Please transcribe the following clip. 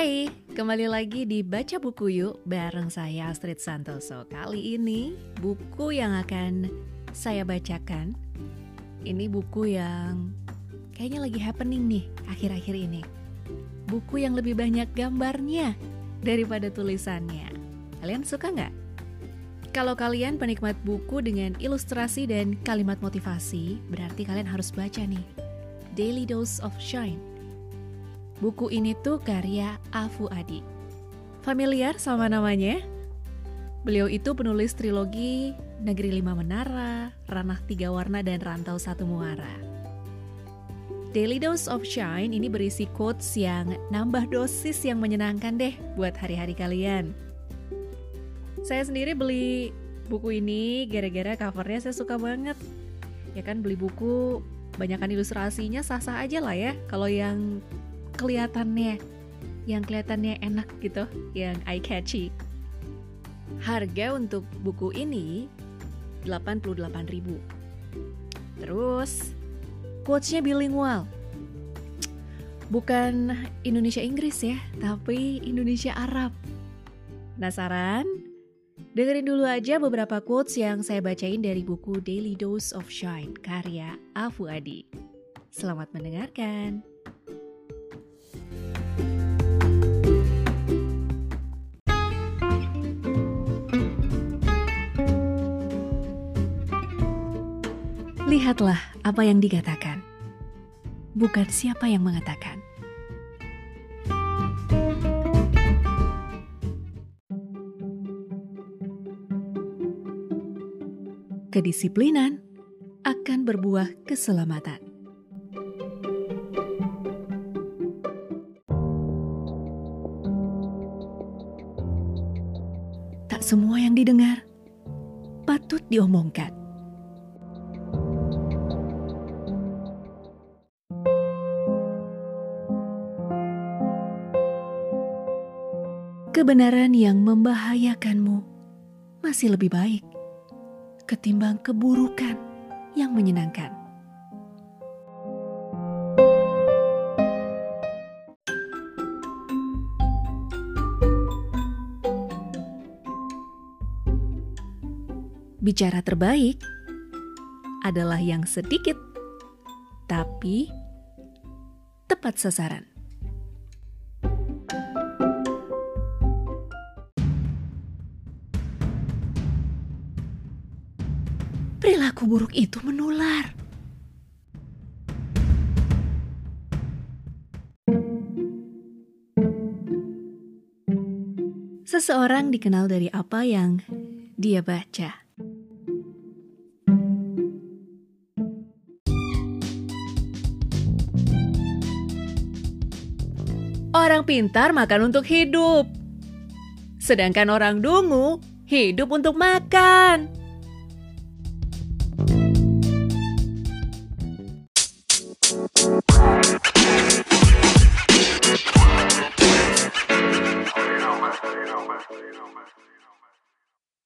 Hai, kembali lagi di Baca Buku Yuk bareng saya Astrid Santoso. Kali ini buku yang akan saya bacakan ini buku yang kayaknya lagi happening nih akhir-akhir ini. Buku yang lebih banyak gambarnya daripada tulisannya. Kalian suka nggak? Kalau kalian penikmat buku dengan ilustrasi dan kalimat motivasi, berarti kalian harus baca nih. Daily Dose of Shine Buku ini tuh karya Afu Adi. Familiar sama namanya? Beliau itu penulis trilogi Negeri Lima Menara, Ranah Tiga Warna, dan Rantau Satu Muara. Daily Dose of Shine ini berisi quotes yang nambah dosis yang menyenangkan deh buat hari-hari kalian. Saya sendiri beli buku ini gara-gara covernya saya suka banget. Ya kan beli buku banyakkan ilustrasinya sah-sah aja lah ya. Kalau yang kelihatannya yang kelihatannya enak gitu, yang eye catchy. Harga untuk buku ini 88.000. Terus quotesnya bilingual. Bukan Indonesia Inggris ya, tapi Indonesia Arab. Penasaran? Dengerin dulu aja beberapa quotes yang saya bacain dari buku Daily Dose of Shine karya Afu Adi. Selamat mendengarkan. Lihatlah apa yang dikatakan, bukan siapa yang mengatakan. Kedisiplinan akan berbuah keselamatan. Tak semua yang didengar patut diomongkan. Kebenaran yang membahayakanmu masih lebih baik ketimbang keburukan yang menyenangkan. Bicara terbaik adalah yang sedikit, tapi tepat sasaran. Perilaku buruk itu menular. Seseorang dikenal dari apa yang dia baca. Orang pintar makan untuk hidup, sedangkan orang dungu hidup untuk makan.